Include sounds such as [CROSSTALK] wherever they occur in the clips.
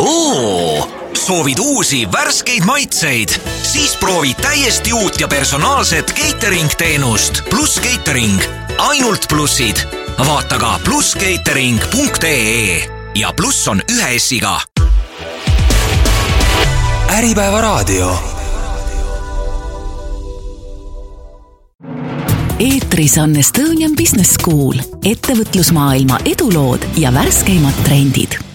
oo, soovid uusi värskeid maitseid? siis proovi täiesti uut ja personaalset catering teenust pluss catering, ainult plussid. vaata ka plusscatering.ee ja pluss on ühe S-iga. äripäeva raadio eetris on Estonian Business School, ettevõtlusmaailma edulood ja värskeimad trendid.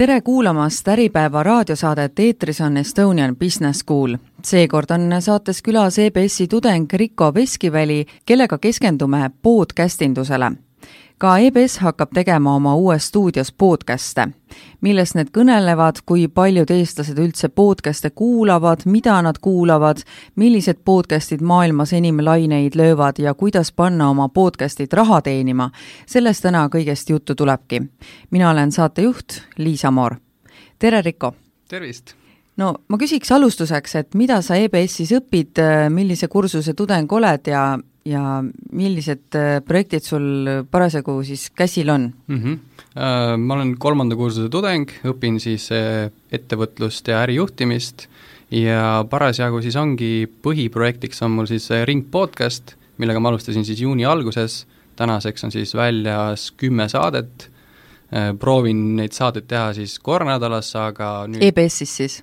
Tere kuulamast Äripäeva raadiosaadet, eetris on Estonian Business School. seekord on saates külas EBS-i tudeng Riko Veskiväli, kellega keskendume podcast indusele ka EBS hakkab tegema oma uues stuudios podcast'e, millest need kõnelevad, kui paljud eestlased üldse podcast'e kuulavad, mida nad kuulavad, millised podcast'id maailmas enim laineid löövad ja kuidas panna oma podcast'id raha teenima. sellest täna kõigest juttu tulebki. mina olen saatejuht Liisa Moor. tere, Riko! tervist! no ma küsiks alustuseks, et mida sa EBS-is õpid, millise kursuse tudeng oled ja ja millised äh, projektid sul parasjagu siis käsil on mm? -hmm. Ma olen kolmanda kursuse tudeng, õpin siis äh, ettevõtlust ja ärijuhtimist ja parasjagu siis ongi põhiprojektiks on mul siis Ring podcast, millega ma alustasin siis juuni alguses, tänaseks on siis väljas kümme saadet, proovin neid saateid teha siis korra nädalas, aga nüüd EBS-is siis?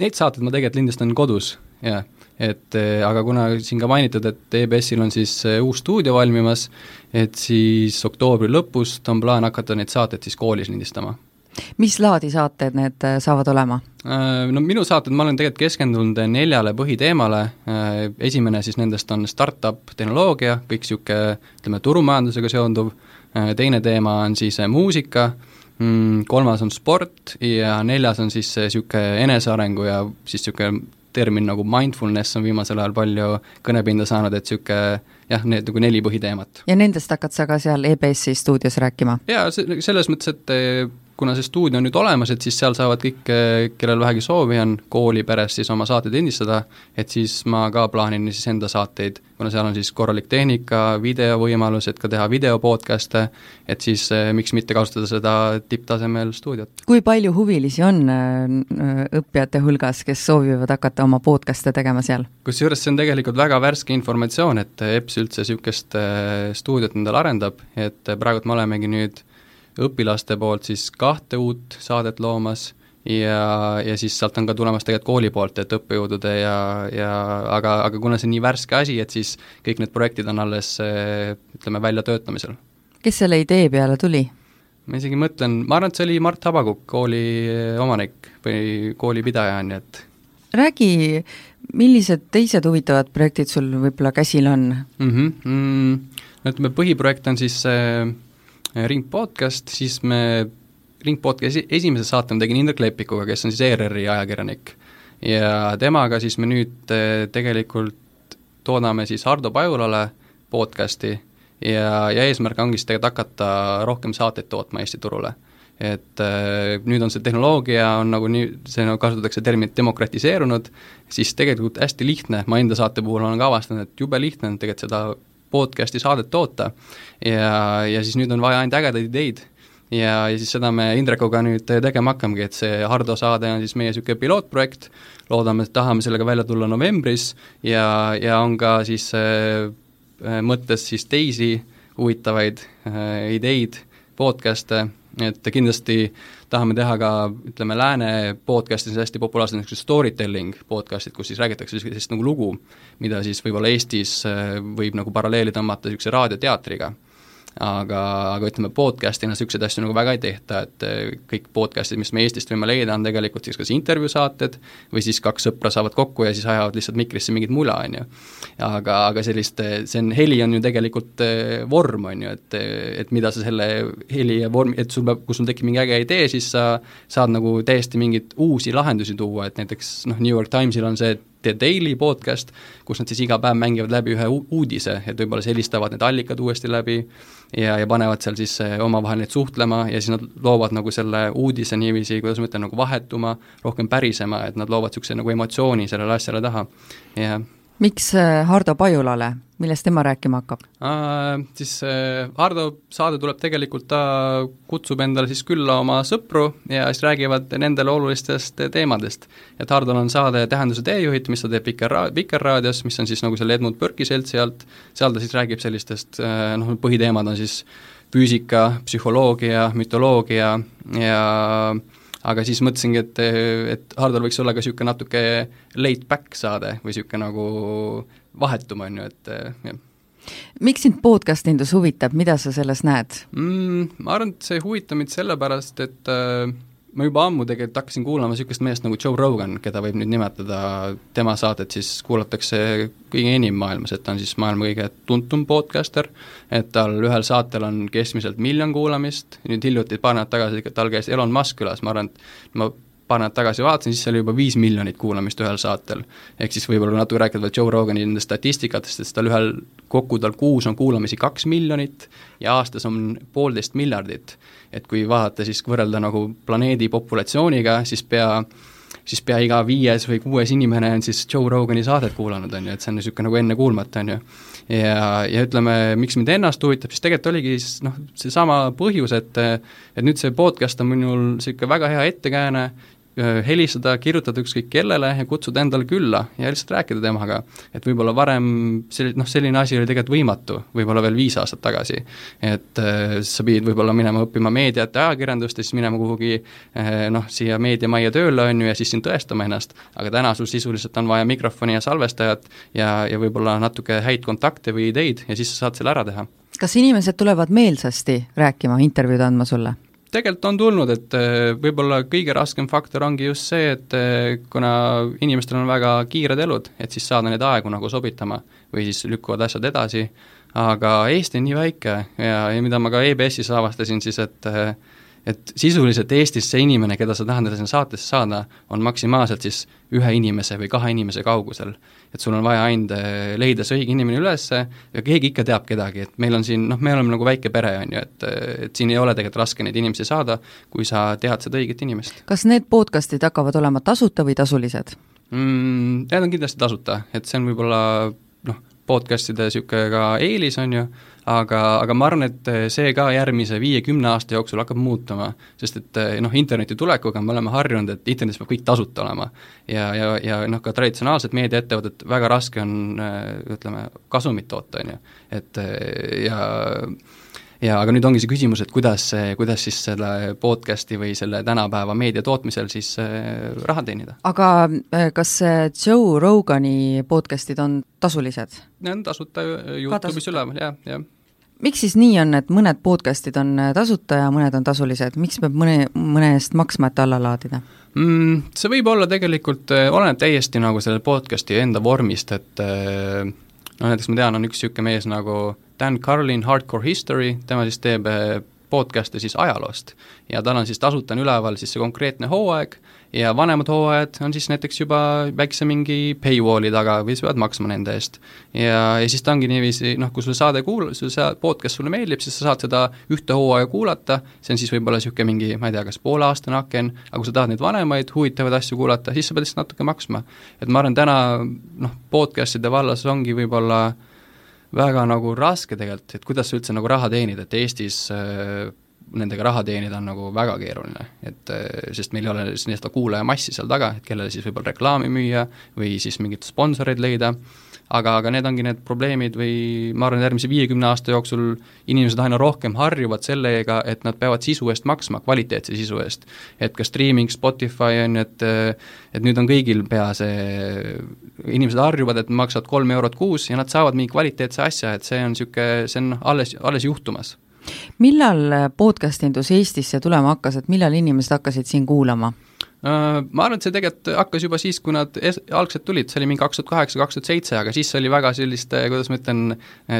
Neid saateid ma tegelikult lindistan kodus, jah et eh, aga kuna siin ka mainitud, et EBS-il on siis eh, uus stuudio valmimas, et siis oktoobri lõpust on plaan hakata neid saateid siis koolis lindistama. mis laadi saated need eh, saavad olema? No minu saated, ma olen tegelikult keskendunud neljale põhiteemale, esimene siis nendest on startup tehnoloogia, kõik niisugune ütleme, turumajandusega seonduv, teine teema on siis muusika, mm, kolmas on sport ja neljas on siis niisugune enesearengu ja siis niisugune termin nagu mindfulness on viimasel ajal palju kõnepinda saanud, et niisugune jah, need nagu neli põhiteemat. ja nendest hakkad sa ka seal EBS-i stuudios rääkima? jaa, selles mõttes, et kuna see stuudio on nüüd olemas, et siis seal saavad kõik, kellel vähegi soovi on, kooli, peres siis oma saateid lindistada, et siis ma ka plaanin siis enda saateid, kuna seal on siis korralik tehnika, videovõimalus, et ka teha video podcast'e, et siis eh, miks mitte kasutada seda tipptasemel stuudiot. kui palju huvilisi on äh, õppijate hulgas, kes soovivad hakata oma podcast'e tegema seal? kusjuures see on tegelikult väga värske informatsioon, et EBS üldse niisugust äh, stuudiot endale arendab, et praegult me olemegi nüüd õpilaste poolt siis kahte uut saadet loomas ja, ja siis sealt on ka tulemas tegelikult kooli poolt, et õppejõudude ja, ja aga, aga kuna see on nii värske asi, et siis kõik need projektid on alles ütleme, väljatöötamisel. kes selle idee peale tuli? ma isegi mõtlen, ma arvan, et see oli Mart Habakuk, kooli omanik või koolipidaja, nii et räägi, millised teised huvitavad projektid sul võib-olla käsil on mm? -hmm. Mm, no ütleme, põhiprojekt on siis äh, Äh, Ring podcast, siis me Ring podcasti esimese saate ma tegin Indrek Lepikuga, kes on siis ERR-i ajakirjanik. ja temaga siis me nüüd äh, tegelikult toodame siis Hardo Pajulale podcasti ja, ja eesmärk ongi siis tegelikult hakata rohkem saateid tootma Eesti turule. et äh, nüüd on see tehnoloogia, on nagu nii, see nagu kasutatakse terminit demokratiseerunud, siis tegelikult hästi lihtne, ma enda saate puhul olen ka avastanud, et jube lihtne on tegelikult seda podcast'i saadet toota. ja, ja siis nüüd on vaja ainult ägedaid ideid. Ja, ja siis seda me Indrekuga nüüd tegema hakkamegi, et see Hardo saade on siis meie niisugune pilootprojekt, loodame, et tahame sellega välja tulla novembris ja, ja on ka siis äh, mõttes siis teisi huvitavaid äh, ideid, podcast'e, et kindlasti tahame teha ka ütleme, lääne podcastis hästi populaarsed niisugused story telling podcast'id, kus siis räägitakse sellist nagu lugu, mida siis võib-olla Eestis äh, võib nagu paralleeli tõmmata niisuguse raadioteatriga aga, aga ütleme, podcast'ina niisuguseid asju nagu väga ei tehta, et eh, kõik podcast'id, mis me Eestist võime leida, on tegelikult siis kas intervjuusaated või siis kaks sõpra saavad kokku ja siis ajavad lihtsalt mikrisse mingit mula, on ju. aga, aga sellist, see on, heli on ju tegelikult eh, vorm, on ju, et, et mida sa selle heli ja vormi, et sul peab, kui sul tekib mingi äge idee, siis sa saad nagu täiesti mingeid uusi lahendusi tuua, et näiteks noh, New York Timesil on see, et The Daily podcast, kus nad siis iga päev mängivad läbi ühe uudise, et võib-olla siis helistavad need allikad uuesti läbi ja, ja panevad seal siis eh, omavahel neid suhtlema ja siis nad loovad nagu selle uudise niiviisi, kuidas ma ütlen, nagu vahetuma, rohkem pärisema, et nad loovad niisuguse nagu emotsiooni sellele asjale taha, jah miks äh, Hardo Pajulale, millest tema rääkima hakkab uh,? Siis uh, Hardo saade tuleb tegelikult, ta kutsub endale siis külla oma sõpru ja siis räägivad nendele olulistest teemadest. et Hardol on saade Tähenduse teejuhid, mis ta teeb Viker, Vikerraadios, mis on siis nagu selle Edmund Burke'i seltsi alt, seal ta siis räägib sellistest uh, noh, põhiteemad on siis füüsika, psühholoogia, mütoloogia ja aga siis mõtlesingi, et, et Hardol võiks olla ka niisugune natuke laid back saade või niisugune nagu vahetum, on ju, et jah miks sind podcastindus huvitab, mida sa selles näed mm,? Ma arvan, et see huvitab mind sellepärast, et äh, ma juba ammu tegelikult hakkasin kuulama niisugust meest nagu Joe Rogan, keda võib nüüd nimetada, tema saadet siis kuulatakse kõige enim maailmas, et ta on siis maailma kõige tuntum podcaster, et tal ühel saatel on keskmiselt miljon kuulamist, nüüd hiljuti, paar nädalat tagasi tal käis Elon Musk külas, ma arvan, et ma paar nädalat tagasi vaatasin, siis oli juba viis miljonit kuulamist ühel saatel. ehk siis võib-olla natuke rääkida veel Joe Rogani nendest statistikatest, sest tal ühel, kokku tal kuus on kuulamisi kaks miljonit ja aastas on poolteist miljardit. et kui vaadata siis, võrrelda nagu planeedi populatsiooniga, siis pea siis pea iga viies või kuues inimene on siis Joe Rogani saadet kuulanud, on ju, et see on niisugune nagu ennekuulmatu, on ju. ja, ja ütleme, miks mind ennast huvitab, siis tegelikult oligi siis noh, seesama põhjus, et et nüüd see podcast on minul niisugune väga hea ettekääne helistada, kirjutada ükskõik kellele ja kutsuda endale külla ja lihtsalt rääkida temaga. et võib-olla varem selli-, noh, selline asi oli tegelikult võimatu, võib-olla veel viis aastat tagasi. et äh, sa pidid võib-olla minema õppima meediat ja ajakirjandust ja siis minema kuhugi äh, noh, siia meediamajja tööle, on ju, ja siis siin tõestama ennast, aga täna sul sisuliselt on vaja mikrofoni ja salvestajat ja, ja võib-olla natuke häid kontakte või ideid ja siis sa saad selle ära teha. kas inimesed tulevad meelsasti rääkima, intervjuud andma sulle? Tegelikult on tulnud, et äh, võib-olla kõige raskem faktor ongi just see, et äh, kuna inimestel on väga kiired elud, et siis saada neid aegu nagu sobitama või siis lükkuvad asjad edasi, aga Eesti on nii väike ja, ja mida ma ka EBS-is avastasin siis, et äh, et sisuliselt Eestis see inimene, keda sa tahad sinna saatesse saada, on maksimaalselt siis ühe inimese või kahe inimese kaugusel. et sul on vaja ainult leida see õige inimene üles ja keegi ikka teab kedagi, et meil on siin noh, me oleme nagu väike pere, on ju, et et siin ei ole tegelikult raske neid inimesi saada, kui sa tead seda õiget inimest. kas need podcast'id hakkavad olema tasuta või tasulised mm,? Need on kindlasti tasuta, et see on võib-olla noh, podcast'ide niisugune ka eelis, on ju, aga, aga ma arvan, et see ka järgmise viie-kümne aasta jooksul hakkab muutuma, sest et noh, interneti tulekuga me oleme harjunud, et internetis peab kõik tasuta olema. ja, ja, ja noh, ka traditsionaalsed meediaettevõtted, väga raske on ütleme, kasumit toota, on ju, et ja ja aga nüüd ongi see küsimus, et kuidas, kuidas siis selle podcast'i või selle tänapäeva meedia tootmisel siis äh, raha teenida. aga äh, kas Joe Rogani podcast'id on tasulised? Need on tasuta Youtube'is üleval, jah, jah miks siis nii on, et mõned podcast'id on äh, tasuta ja mõned on tasulised, miks peab mõne, mõne eest maksma, et alla laadida mm,? See võib olla tegelikult, oleneb täiesti nagu selle podcast'i enda vormist, et no näiteks ma tean, on üks niisugune mees nagu Dan Carlin Hardcore History, tema siis teeb eh, podcast'e siis ajaloost. ja tal on siis tasuta on üleval siis see konkreetne hooaeg ja vanemad hooajad on siis näiteks juba väikse mingi paywall'i taga või sa pead maksma nende eest. ja, ja siis ta ongi niiviisi, noh, kui sulle saade kuul-, see podcast sulle meeldib, siis sa saad seda ühte hooaega kuulata, see on siis võib-olla niisugune mingi, ma ei tea, kas pooleaastane aken, aga kui sa tahad neid vanemaid huvitavaid asju kuulata, siis sa pead lihtsalt natuke maksma. et ma arvan, täna noh, podcast'ide vallas ongi võib-olla äh, väga nagu raske tegelikult, et kuidas üldse nagu raha teenid, et Eestis äh, nendega raha teenida on nagu väga keeruline, et äh, sest meil ei ole nii-öelda kuulajamassi seal taga, et kellele siis võib-olla reklaami müüa või siis mingeid sponsoreid leida aga, aga need ongi need probleemid või ma arvan, järgmise viiekümne aasta jooksul inimesed aina rohkem harjuvad sellega, et nad peavad sisu eest maksma, kvaliteetse sisu eest. et ka streaming, Spotify on ju, et et nüüd on kõigil pea see, inimesed harjuvad, et maksavad kolm eurot kuus ja nad saavad mingi kvaliteetse asja, et see on niisugune, see on alles, alles juhtumas millal podcast indus Eestisse tulema hakkas, et millal inimesed hakkasid siin kuulama? Äh, ma arvan, et see tegelikult hakkas juba siis, kui nad es-, algselt tulid, see oli mingi kaks tuhat kaheksa, kaks tuhat seitse, aga siis oli väga selliste, kuidas ma ütlen,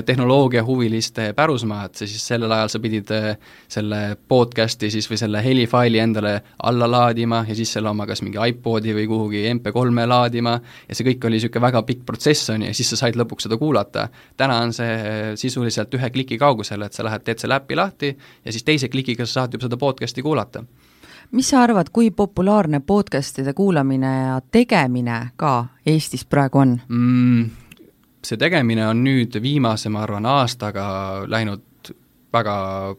tehnoloogiahuviliste pärusmaa, et siis sellel ajal sa pidid äh, selle podcast'i siis või selle helifaili endale alla laadima ja siis selle oma kas mingi iPodi või kuhugi MP3-e laadima ja see kõik oli niisugune väga pikk protsess, on ju, ja siis sa said lõpuks seda kuulata. täna on see sisuliselt ühe kliki kaugusel, et sa lähed, teed selle äpi lahti ja siis teise klikiga sa saad juba seda podcast'i kuulata mis sa arvad, kui populaarne podcast'ide kuulamine ja tegemine ka Eestis praegu on mm,? see tegemine on nüüd viimase, ma arvan, aastaga läinud väga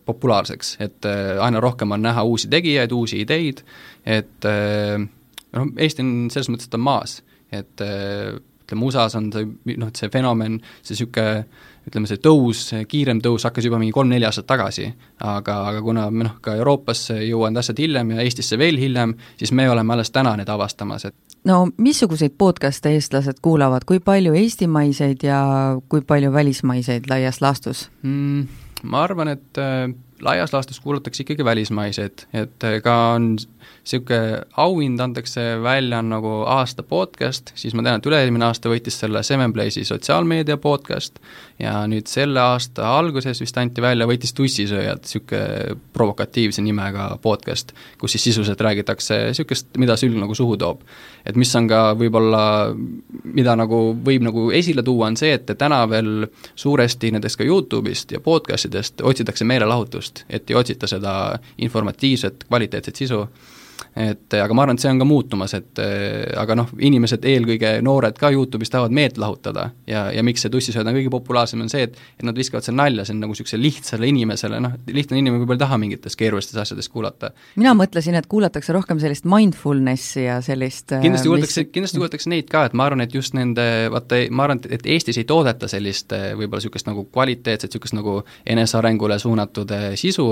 populaarseks, et aina rohkem on näha uusi tegijaid, uusi ideid, et noh, Eesti on selles mõttes, et ta on maas, et ütleme, USA-s on see noh, et see fenomen, see niisugune ütleme, see tõus, kiirem tõus hakkas juba mingi kolm-neli aastat tagasi, aga, aga kuna me noh, ka Euroopasse jõuavad asjad hiljem ja Eestisse veel hiljem, siis me oleme alles täna neid avastamas, et no missuguseid podcast'e eestlased kuulavad, kui palju eestimaiseid ja kui palju välismaiseid laias laastus mm,? Ma arvan, et äh, laias laastus kuulatakse ikkagi välismaiseid, et äh, ka on niisugune auhind antakse välja nagu aasta podcast, siis ma tean, et üle-eelmine aasta võitis selle Seven Place'i sotsiaalmeedia podcast ja nüüd selle aasta alguses vist anti välja, võitis Tussisööjad, niisugune provokatiivse nimega podcast, kus siis sisuliselt räägitakse niisugust, mida sülg nagu suhu toob. et mis on ka võib-olla, mida nagu võib nagu esile tuua, on see, et täna veel suuresti näiteks ka YouTube'ist ja podcast idest otsitakse meelelahutust, et ei otsita seda informatiivset, kvaliteetset sisu et aga ma arvan, et see on ka muutumas, et aga noh, inimesed, eelkõige noored ka YouTube'is tahavad meelt lahutada. Ja, ja miks see tussisööd on kõige populaarsem, on see, et et nad viskavad seal nalja, see on nagu niisugusele lihtsale inimesele, noh, lihtne inimene võib-olla ei taha mingitest keerulistest asjadest kuulata. mina mõtlesin, et kuulatakse rohkem sellist mindfulness'i ja sellist kindlasti kuulatakse mis..., kindlasti kuulatakse neid ka, et ma arvan, et just nende, vaata, ma arvan, et Eestis ei toodeta sellist võib-olla niisugust nagu kvaliteetset, niisugust nagu enesearengule suunatud eh, sisu,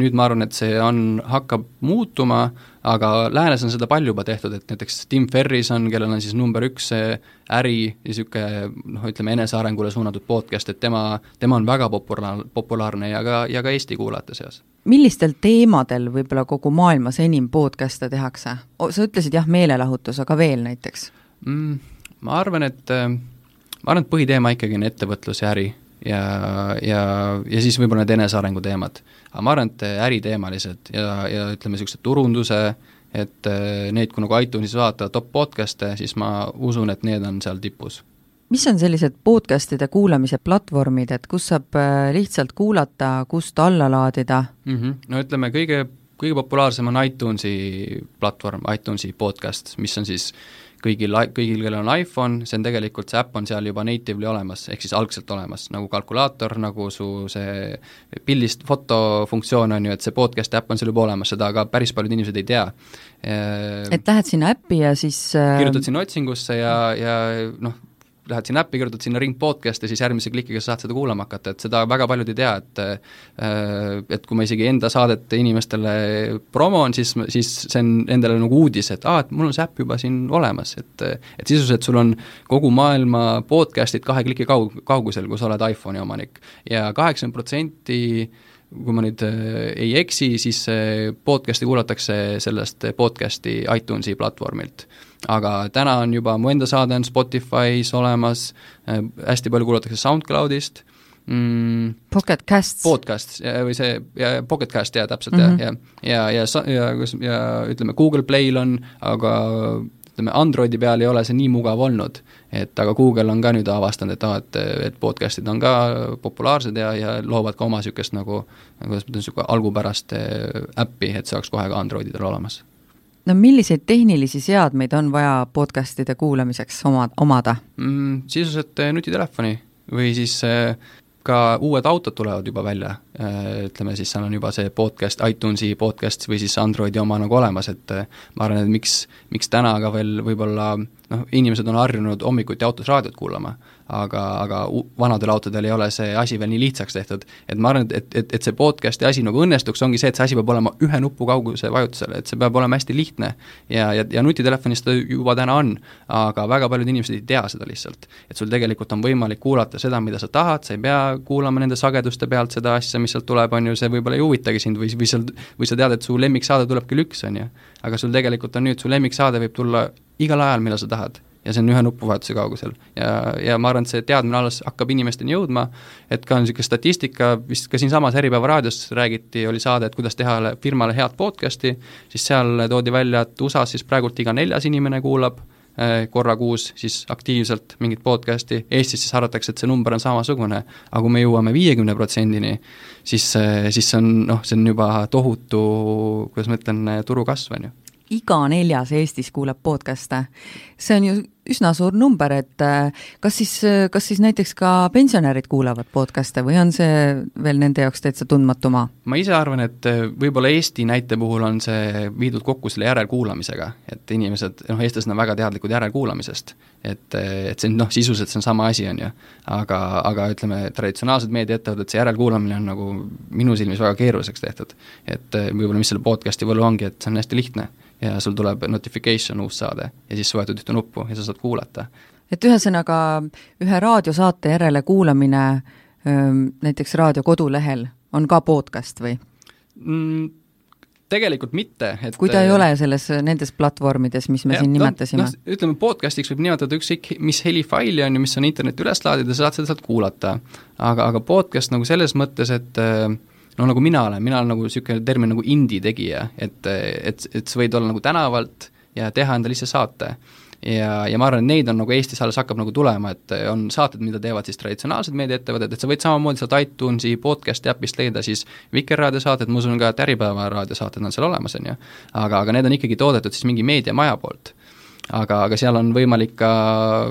nüüd ma arvan, et see on, hakkab muutuma, aga läänes on seda palju juba tehtud, et näiteks Tim Ferris on, kellel on siis number üks äri ja niisugune noh, ütleme enesearengule suunatud podcast, et tema, tema on väga populaar, populaarne ja ka, ja ka Eesti kuulajate seas. millistel teemadel võib-olla kogu maailmas enim podcast'e tehakse? sa ütlesid jah, meelelahutus, aga veel näiteks mm,? Ma arvan, et ma arvan, et põhiteema ikkagi on ettevõtlus ja äri ja, ja, ja siis võib-olla need enesearengu teemad. aga ma arvan, et äriteemalised ja, ja ütleme, niisuguse turunduse, et eh, neid, kui nagu iTunesis vaadata top podcast'e, siis ma usun, et need on seal tipus mis on sellised podcast'ide kuulamise platvormid, et kus saab eh, lihtsalt kuulata, kust alla laadida mm? -hmm. no ütleme, kõige, kõige populaarsem on iTunesi platvorm, iTunesi podcast, mis on siis kõigil, kõigil, kellel on iPhone, see on tegelikult, see äpp on seal juba natively olemas, ehk siis algselt olemas, nagu kalkulaator, nagu su see pildist fotofunktsioon on ju, et see podcast'i äpp on seal juba olemas, seda aga päris paljud inimesed ei tea. et lähed sinna äppi ja siis äh, kirjutad sinna otsingusse ja, ja noh, lähed sinna äppi, kirjutad sinna Ring podcast ja siis järgmise klikiga sa saad seda kuulama hakata, et seda väga paljud ei tea, et äh, et kui ma isegi enda saadet inimestele promon, siis, siis see on endale nagu uudis, et aa, et mul on see äpp juba siin olemas, et et sisuliselt sul on kogu maailma podcast'id kahe kliki kaug-, kaugusel, kui sa oled iPhone'i omanik. Ja kaheksakümmend protsenti kui ma nüüd äh, ei eksi, siis podcast'i kuulatakse sellest podcast'i iTunesi platvormilt aga täna on juba, mu enda saade on Spotify's olemas äh,, hästi palju kuulatakse SoundCloudist mm,. Pocket Casts. Podcast või see, Pocket Cast, jaa, täpselt mm, -hmm. ja, ja, ja, ja, ja, ja ütleme, Google Play'l on, aga ütleme, Androidi peal ei ole see nii mugav olnud. et aga Google on ka nüüd avastanud, et aa, et, et podcast'id on ka populaarsed ja, ja loovad ka oma niisugust nagu, kuidas ma ütlen, niisugune algupärast äppi, et see oleks kohe ka Androididel olemas no milliseid tehnilisi seadmeid on vaja podcast'ide kuulamiseks oma, omada mm,? sisuliselt eh, nutitelefoni või siis eh, ka uued autod tulevad juba välja, eh, ütleme siis seal on juba see podcast, iTunesi podcast või siis Androidi oma nagu olemas, et ma arvan, et miks, miks täna ka veel võib-olla noh, inimesed on harjunud hommikuti autos raadiot kuulama aga, aga vanadel autodel ei ole see asi veel nii lihtsaks tehtud. et ma arvan, et, et, et, see podcast'i asi nagu õnnestuks, ongi see, et see asi peab olema ühe nupu kauguse vajutusel, et see peab olema hästi lihtne. ja, ja, ja nutitelefonis ta juba täna on, aga väga paljud inimesed ei tea seda lihtsalt. et sul tegelikult on võimalik kuulata seda, mida sa tahad, sa ei pea kuulama nende sageduste pealt seda asja, mis sealt tuleb, on ju, see võib-olla ei huvitagi sind või, või seal, või sa tead, et su lemmiksaade tuleb kell üks, on ju. aga sul tegelikult on nüüd, su lemmiksaade võib tulla igal ajal, millal sa tahad ja see on ühe nupuvahetuse kaugusel. ja, ja ma arvan, et see teadmine alles hakkab inimesteni jõudma, et ka niisugune statistika, vist ka siinsamas Äripäeva raadios räägiti, oli saade, et kuidas teha firmale head podcast'i, siis seal toodi välja, et USA-s siis praegult iga neljas inimene kuulab eh, korra kuus siis aktiivselt mingit podcast'i, Eestis siis arvatakse, et see number on samasugune, aga kui me jõuame viiekümne protsendini, siis, eh, siis see on noh, see on juba tohutu, kuidas ma ütlen, turu kasv, on ju iga neljas Eestis kuulab podcast'e. see on ju üsna suur number, et äh, kas siis, kas siis näiteks ka pensionärid kuulavad podcast'e või on see veel nende jaoks täitsa tundmatu maa? ma ise arvan, et äh, võib-olla Eesti näite puhul on see viidud kokku selle järelkuulamisega, et inimesed, noh, eestlased on väga teadlikud järelkuulamisest. et, et see noh, sisuliselt see on sama asi, on ju. aga, aga ütleme, traditsionaalsed meediaettevõtted, see järelkuulamine on nagu minu silmis väga keeruliseks tehtud. et võib-olla mis selle podcast'i võlu ongi, et see on hästi lihtne ja sul tuleb notification uus saade ja siis sa vajutad ühte nuppu ja sa saad kuulata. et ühesõnaga, ühe raadiosaate järele kuulamine näiteks raadio kodulehel on ka podcast või mm,? Tegelikult mitte, et kui ta ei ole selles, nendes platvormides, mis me ja, siin nimetasime no,? No, ütleme, podcast'iks võib nimetada ükskõik mis helifaili on ju, mis on internetti üles laadida, sa saad seda sealt kuulata. aga, aga podcast nagu selles mõttes, et äh, no nagu mina olen, mina olen nagu niisugune termin nagu indie tegija, et, et, et sa võid olla nagu tänavalt ja teha endale ise saate. Ja, ja ma arvan, et neid on nagu Eestis alles hakkab nagu tulema, et on saated, mida teevad siis traditsionaalsed meediaettevõtted, et sa võid samamoodi sealt iTunesi podcast'i äpist leida siis Vikerraadio saated, ma usun ka, et Äripäeva raadiosaated on seal olemas, on ju. aga, aga need on ikkagi toodetud siis mingi meediamaja poolt aga, aga seal on võimalik ka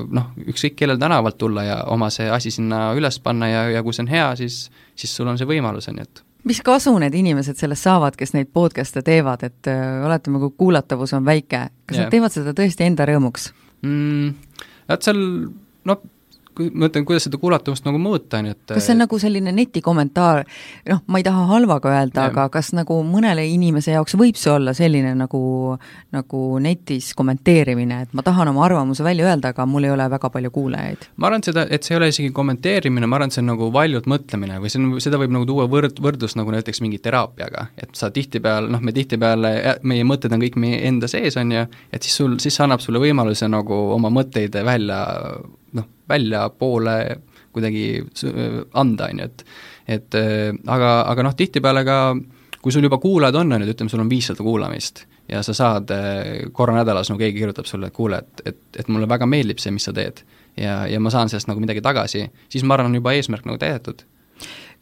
noh, ükskõik kellel tänavalt tulla ja oma see asi sinna üles panna ja, ja kui see on hea, siis, siis sul on see võimalus, on ju, et mis kasu need inimesed sellest saavad, kes neid podcast'e teevad, et äh, oletame, kui kuulatavus on väike, kas yeah. nad teevad seda tõesti enda rõõmuks mm,? et seal noh, kui ma mõtlen, kuidas seda kuulatavust nagu mõõta, on ju, et kas see on nagu selline netikommentaar, noh, ma ei taha halvaga öelda, aga kas nagu mõnele inimese jaoks võib see olla selline nagu, nagu netis kommenteerimine, et ma tahan oma arvamuse välja öelda, aga mul ei ole väga palju kuulajaid? ma arvan, et seda, et see ei ole isegi kommenteerimine, ma arvan, et see on nagu valjult mõtlemine või see on, seda võib nagu tuua võrd-, võrdlus nagu näiteks mingi teraapiaga, et sa tihtipeale, noh, me tihtipeale, meie mõtted on kõik meie enda sees, on ju, et siis sul, siis see annab sulle võimaluse nagu oma mõtteid välja väljapoole kuidagi anda, on ju, et et aga, aga noh, tihtipeale ka kui sul juba kuulajad on, on ju, ütleme, sul on viissada kuulamist ja sa saad korra nädalas, no keegi kirjutab sulle, et kuule, et, et, et mulle väga meeldib see, mis sa teed. ja, ja ma saan sellest nagu midagi tagasi, siis ma arvan, on juba eesmärk nagu täidetud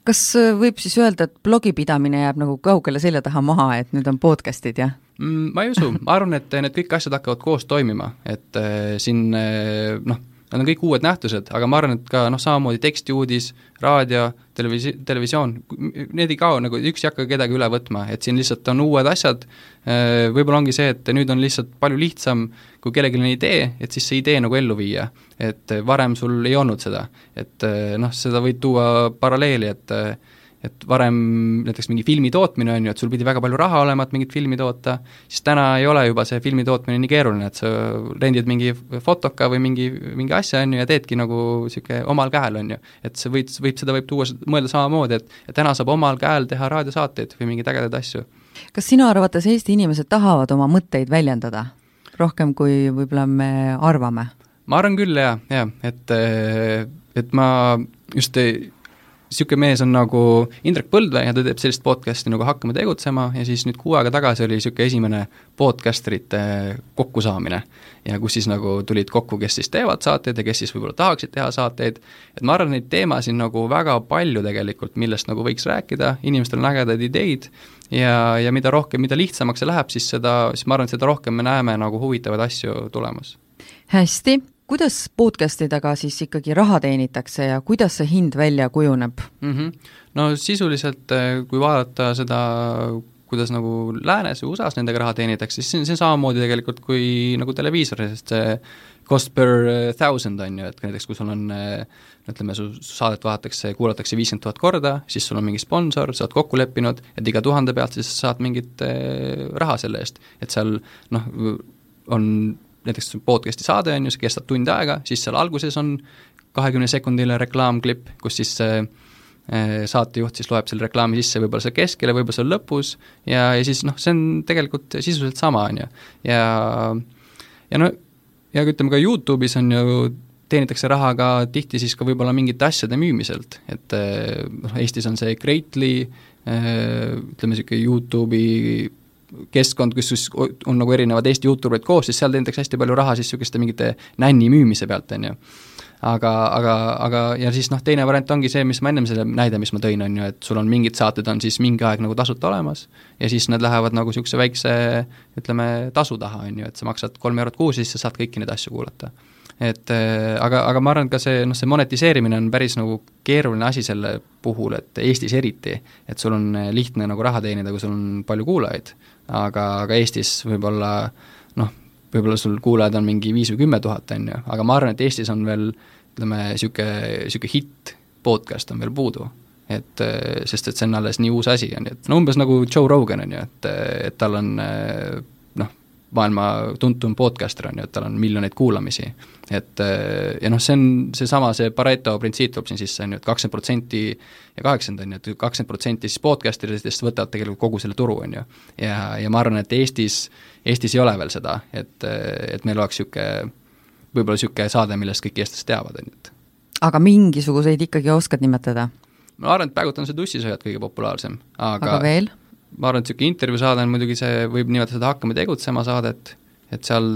kas võib siis öelda, et blogipidamine jääb nagu kaugele selja taha maha, et nüüd on podcast'id, jah? Mm, ma ei usu, ma arvan, et need kõik asjad hakkavad koos toimima, et äh, siin äh, noh, Nad on kõik uued nähtused, aga ma arvan, et ka noh, samamoodi tekstiuudis, raadio, televisi-, televisioon, need ei kao nagu, üks ei hakka kedagi üle võtma, et siin lihtsalt on uued asjad, äh, võib-olla ongi see, et nüüd on lihtsalt palju lihtsam, kui kellelgi on idee, et siis see idee nagu ellu viia. et varem sul ei olnud seda, et äh, noh, seda võid tuua paralleeli, et äh, et varem näiteks mingi filmi tootmine on ju, et sul pidi väga palju raha olema, et mingit filmi toota, siis täna ei ole juba see filmi tootmine nii keeruline, et sa rendid mingi fotoka või mingi, mingi asja, on ju, ja teedki nagu niisugune omal käel, on ju. et see võid, võib, seda võib tuua, mõelda samamoodi, et, et täna saab omal käel teha raadiosaateid või mingeid ägedaid asju. kas sinu arvates Eesti inimesed tahavad oma mõtteid väljendada? rohkem, kui võib-olla me arvame? ma arvan küll, jaa, jaa, et, et ma just ei niisugune mees on nagu Indrek Põldvee ja ta teeb sellist podcast'i nagu Hakkame tegutsema ja siis nüüd kuu aega tagasi oli niisugune esimene podcasterite kokkusaamine. ja kus siis nagu tulid kokku, kes siis teevad saateid ja kes siis võib-olla tahaksid teha saateid, et ma arvan, neid teemasid nagu väga palju tegelikult, millest nagu võiks rääkida, inimestel on ägedaid ideid ja, ja mida rohkem, mida lihtsamaks see läheb, siis seda, siis ma arvan, et seda rohkem me näeme nagu huvitavaid asju tulemas. hästi kuidas podcast idega siis ikkagi raha teenitakse ja kuidas see hind välja kujuneb mm? -hmm. no sisuliselt, eh, kui vaadata seda, kuidas nagu läänes või USA-s nendega raha teenitakse, siis see on, see on samamoodi tegelikult kui nagu televiisoris, sest see cost per eh, thousand on ju, et näiteks kui sul on eh, ütleme, su saadet vaadatakse, kuulatakse viiskümmend tuhat korda, siis sul on mingi sponsor, sa oled kokku leppinud, et iga tuhande pealt siis saad mingit raha selle eest, et seal noh, on näiteks podcast'i saade on ju, see kestab tund aega, siis seal alguses on kahekümne sekundiline reklaamklipp, kus siis see saatejuht siis loeb selle reklaami sisse võib-olla seal keskel ja võib-olla seal lõpus ja, ja siis noh, see on tegelikult sisuliselt sama, on ju. ja, ja no, ja ütleme ka YouTube'is on ju, teenitakse raha ka tihti siis ka võib-olla mingite asjade müümiselt, et noh, Eestis on see Greatly, ütleme niisugune YouTube'i keskkond, kus siis on nagu erinevad Eesti juuturid koos, siis seal teenitakse hästi palju raha siis niisuguste mingite nänni müümise pealt, on ju. aga, aga, aga ja siis noh, teine variant ongi see, mis ma ennem selle näide, mis ma tõin, on ju, et sul on mingid saated on siis mingi aeg nagu tasuta olemas ja siis nad lähevad nagu niisuguse väikse ütleme, tasu taha, on ju, et sa maksad kolm eurot kuus ja siis sa saad kõiki neid asju kuulata et äh, aga, aga ma arvan, et ka see, noh, see monetiseerimine on päris nagu keeruline asi selle puhul, et Eestis eriti, et sul on lihtne nagu raha teenida, kui sul on palju kuulajaid, aga, aga Eestis võib-olla noh, võib-olla sul kuulajaid on mingi viis või kümme tuhat, on ju, aga ma arvan, et Eestis on veel ütleme, niisugune, niisugune hitt podcast on veel puudu. Et sest et see on alles nii uus asi, on ju, et no umbes nagu Joe Rogan, on ju, et, et tal on maailma tuntum podcaster on ju, et tal on miljoneid kuulamisi. et ja noh, see on seesama, see Pareto printsiip tuleb siin sisse, on ju, et kakskümmend protsenti ja kaheksakümmend on ju, et kakskümmend protsenti siis podcast eridest võtavad tegelikult kogu selle turu, on ju. ja, ja ma arvan, et Eestis, Eestis ei ole veel seda, et, et meil oleks niisugune, võib-olla niisugune saade, millest kõik eestlased teavad, on ju, et aga mingisuguseid ikkagi oskad nimetada? ma arvan, et praegult on see tussisööjad kõige populaarsem, aga aga veel? Ma arvan, et niisugune intervjuusaade on muidugi see, võib nimetada seda Hakkame tegutsema saadet, et seal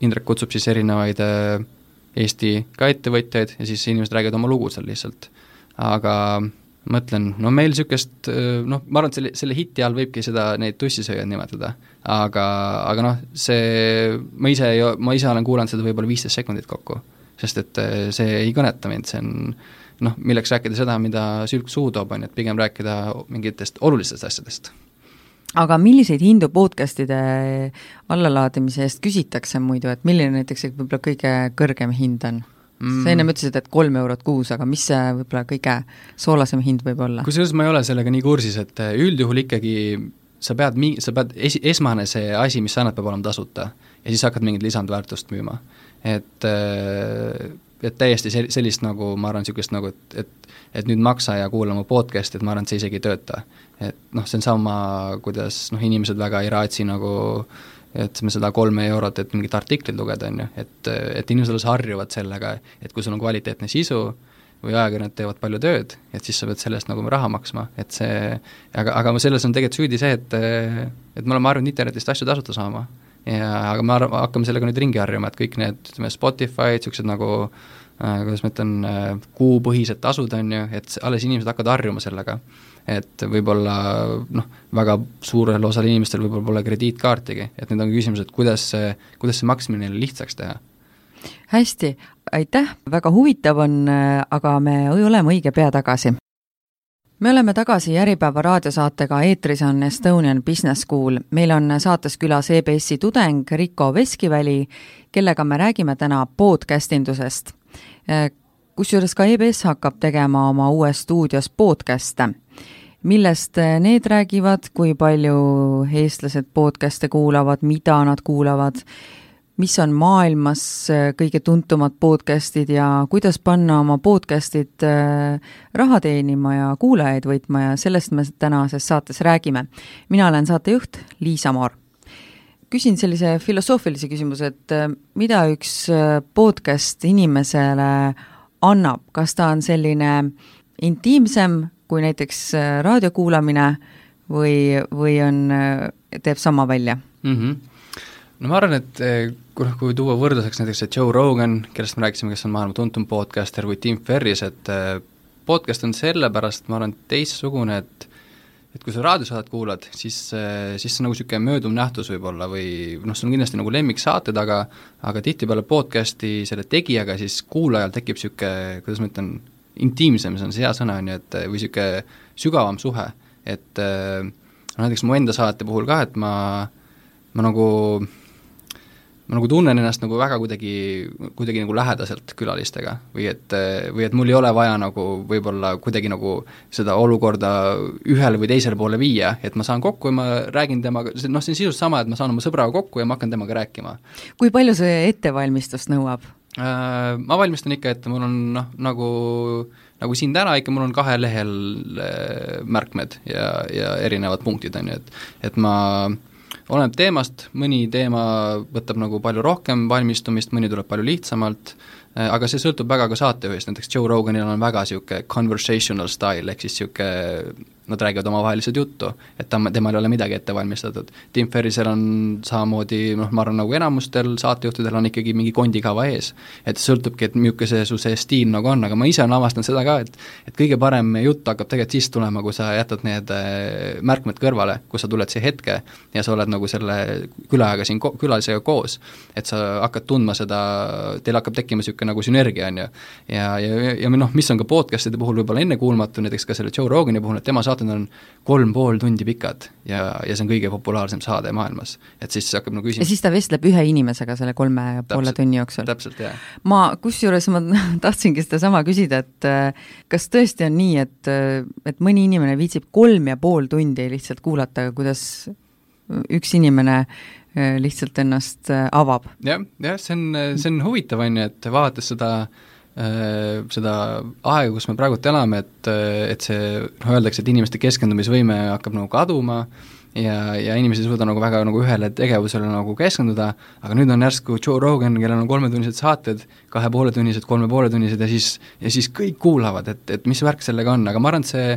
Indrek kutsub siis erinevaid äh, Eesti ka ettevõtjaid ja siis inimesed räägivad oma lugu seal lihtsalt. aga mõtlen, no meil niisugust äh, noh, ma arvan, et selle, selle hiti all võibki seda, neid tussisööjaid nimetada. aga, aga noh, see, ma ise, ma ise olen kuulanud seda võib-olla viisteist sekundit kokku. sest et äh, see ei kõneta mind, see on noh, milleks rääkida seda, mida sülg suhu toob, on ju, et pigem rääkida mingitest olulistest asjadest. aga milliseid hindu podcast'ide allalaadimise eest küsitakse muidu, et milline näiteks võib-olla kõige kõrgem hind on? mm. sa ennem ütlesid, et kolm eurot kuus, aga mis see võib-olla kõige soolasem hind võib olla? kusjuures ma ei ole sellega nii kursis, et üldjuhul ikkagi sa pead mi-, sa pead esi-, esmane see asi, mis sa annad, peab olema tasuta. ja siis hakkad mingit lisandväärtust müüma. et äh, et täiesti sel-, sellist nagu ma arvan, niisugust nagu, et, et et nüüd maksa ja kuula mu podcast'i, et ma arvan, et see isegi ei tööta. et noh, see on sama, kuidas noh, inimesed väga ei raatsi nagu et me seda kolme eurot, et mingit artiklit lugeda, on ju, et, et inimesed alles harjuvad sellega, et kui sul on kvaliteetne sisu või ajakirjanikud teevad palju tööd, et siis sa pead selle eest nagu raha maksma, et see aga, aga selles on tegelikult süüdi see, et et me oleme harjunud internetist asju tasuta saama ja aga me arv-, hakkame sellega nüüd ringi harjuma, et kõik need, ütleme, Spotify, niisugused nagu äh, kuidas ma ütlen äh,, kuupõhised tasud, on ju, et alles inimesed hakkavad harjuma sellega. et võib-olla noh, väga suurel osal inimestel võib-olla pole krediitkaartigi, et nüüd on küsimus, et kuidas see, kuidas see maksmine neile lihtsaks teha? Hästi, aitäh, väga huvitav on, äh, aga me oleme õige pea tagasi me oleme tagasi Äripäeva raadiosaatega, eetris on Estonian Business School. meil on saates külas EBS-i tudeng Riko Veskiväli, kellega me räägime täna podcast indusest. kusjuures ka EBS hakkab tegema oma uues stuudios podcast'e. millest need räägivad, kui palju eestlased podcast'e kuulavad, mida nad kuulavad mis on maailmas äh, kõige tuntumad podcast'id ja kuidas panna oma podcast'id äh, raha teenima ja kuulajaid võitma ja sellest me tänases saates räägime. mina olen saatejuht Liisa Moor. küsin sellise filosoofilise küsimuse, et äh, mida üks podcast inimesele annab, kas ta on selline intiimsem kui näiteks raadio kuulamine või, või on, teeb sama välja mm? -hmm no ma arvan, et eh, kui noh, kui tuua võrdluseks näiteks see Joe Rogan, kellest me rääkisime, kes on maailma tuntum podcaster, või Tim Ferris, et eh, podcast on sellepärast, ma arvan, teistsugune, et et kui sa raadiosaadet kuulad, siis, eh, siis see on nagu niisugune mööduv nähtus võib-olla või noh, sul on kindlasti nagu lemmiksaated, aga aga tihtipeale podcast'i selle tegijaga siis kuulajal tekib niisugune, kuidas ma ütlen, intiimsem, see on see hea sõna, on ju, et või niisugune sügavam suhe, et noh, näiteks mu enda saate puhul ka, et ma, ma nagu ma nagu tunnen ennast nagu väga kuidagi, kuidagi nagu lähedaselt külalistega või et, või et mul ei ole vaja nagu võib-olla kuidagi nagu seda olukorda ühele või teisele poole viia, et ma saan kokku ja ma räägin temaga, noh, see on sisuliselt sama, et ma saan oma sõbraga kokku ja ma hakkan temaga rääkima. kui palju see ettevalmistust nõuab? Äh, ma valmistan ikka ette, mul on noh, nagu nagu siin täna ikka mul on kahel lehel äh, märkmed ja, ja erinevad punktid, on ju, et et ma äh, oleneb teemast, mõni teema võtab nagu palju rohkem valmistumist, mõni tuleb palju lihtsamalt, aga see sõltub väga ka saatejuhist, näiteks Joe Roganil on väga niisugune conversational style, ehk siis niisugune nad räägivad omavahel lihtsalt juttu, et ta, temal ei ole midagi ette valmistatud. Tim Ferrisel on samamoodi noh, ma arvan, nagu enamustel saatejuhtidel on ikkagi mingi kondikava ees. et sõltubki, et milline see su see stiil nagu on, aga ma ise olen avastanud seda ka, et et kõige parem jutt hakkab tegelikult siis tulema, kui sa jätad need äh, märkmed kõrvale, kus sa tuled siia hetke ja sa oled nagu selle külajaga siin ko-, külalisega koos. et sa hakkad tundma seda, teil hakkab tekkima niisugune nagu sünergia, on ju. ja, ja, ja, ja noh, mis on ka podcast'ide puhul võib-olla ennekuulmatu, näiteks ka selle Joe Rogani puhul, et tema saate saated on kolm pool tundi pikad ja, ja see on kõige populaarsem saade maailmas. et siis hakkab nagu küsima ja siis ta vestleb ühe inimesega selle kolme ja poole tunni jooksul? täpselt, jah. ma, kusjuures ma [LAUGHS] tahtsingi sedasama küsida, et äh, kas tõesti on nii, et, äh, et mõni inimene viitsib kolm ja pool tundi lihtsalt kuulata, kuidas üks inimene äh, lihtsalt ennast avab ja,? jah, jah, see on, see on huvitav, on ju, et vaadates seda äh, Äh, seda aega, kus me praegult elame, et, et see, noh öeldakse, et inimeste keskendumisvõime hakkab nagu kaduma ja, ja inimesed ei suuda nagu väga nagu ühele tegevusele nagu keskenduda, aga nüüd on järsku Joe Rogan, kellel on kolmetunnised saated, kahe pooletunnised, kolme pooletunnised ja siis, ja siis kõik kuulavad, et, et mis värk sellega on, aga ma arvan, et see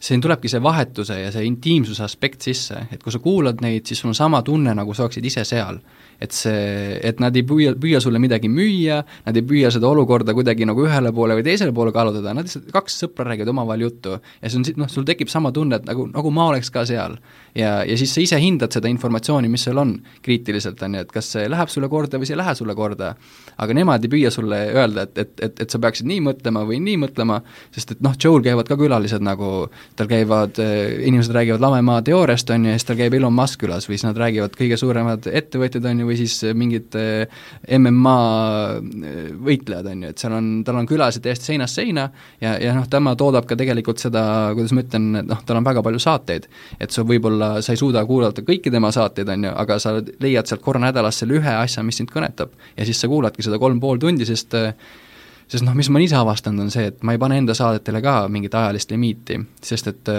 siin tulebki see vahetuse ja see intiimsuse aspekt sisse, et kui sa kuulad neid, siis sul on sama tunne, nagu sa oleksid ise seal et see, et nad ei püüa, püüa sulle midagi müüa, nad ei püüa seda olukorda kuidagi nagu ühele poole või teisele poole kallutada, nad lihtsalt, kaks sõpra räägivad omavahel juttu ja see on, noh, sul tekib sama tunne, et nagu, nagu ma oleks ka seal. ja, ja siis sa ise hindad seda informatsiooni, mis seal on, kriitiliselt, on ju, et kas see läheb sulle korda või see ei lähe sulle korda. aga nemad ei püüa sulle öelda, et, et, et, et sa peaksid nii mõtlema või nii mõtlema, sest et noh, Joe'l käivad ka külalised nagu, tal käivad, eh, inimesed räägivad lamemaa teooriast, on ju, ja siis tal käib Elon Musk külas või siis nad räägivad kõige suuremad ettevõtjad, on ju, või siis mingid eh, MMA eh, võitlejad, on ju, et seal on, tal on külasid täiesti seinast seina ja, ja noh, tema toodab ka tegelikult seda, kuidas ma ütlen, noh, tal on väga palju saateid. et sa võib-olla, sa ei suuda kuulata kõiki tema saateid, on ju, aga sa leiad sealt korra nädalas selle ühe asja, mis sind kõnetab. ja siis sa kuuladki seda kolm pool tundi, sest sest noh, mis ma ise avastanud, on see, et ma ei pane enda saadetele ka mingit ajalist limiiti, sest et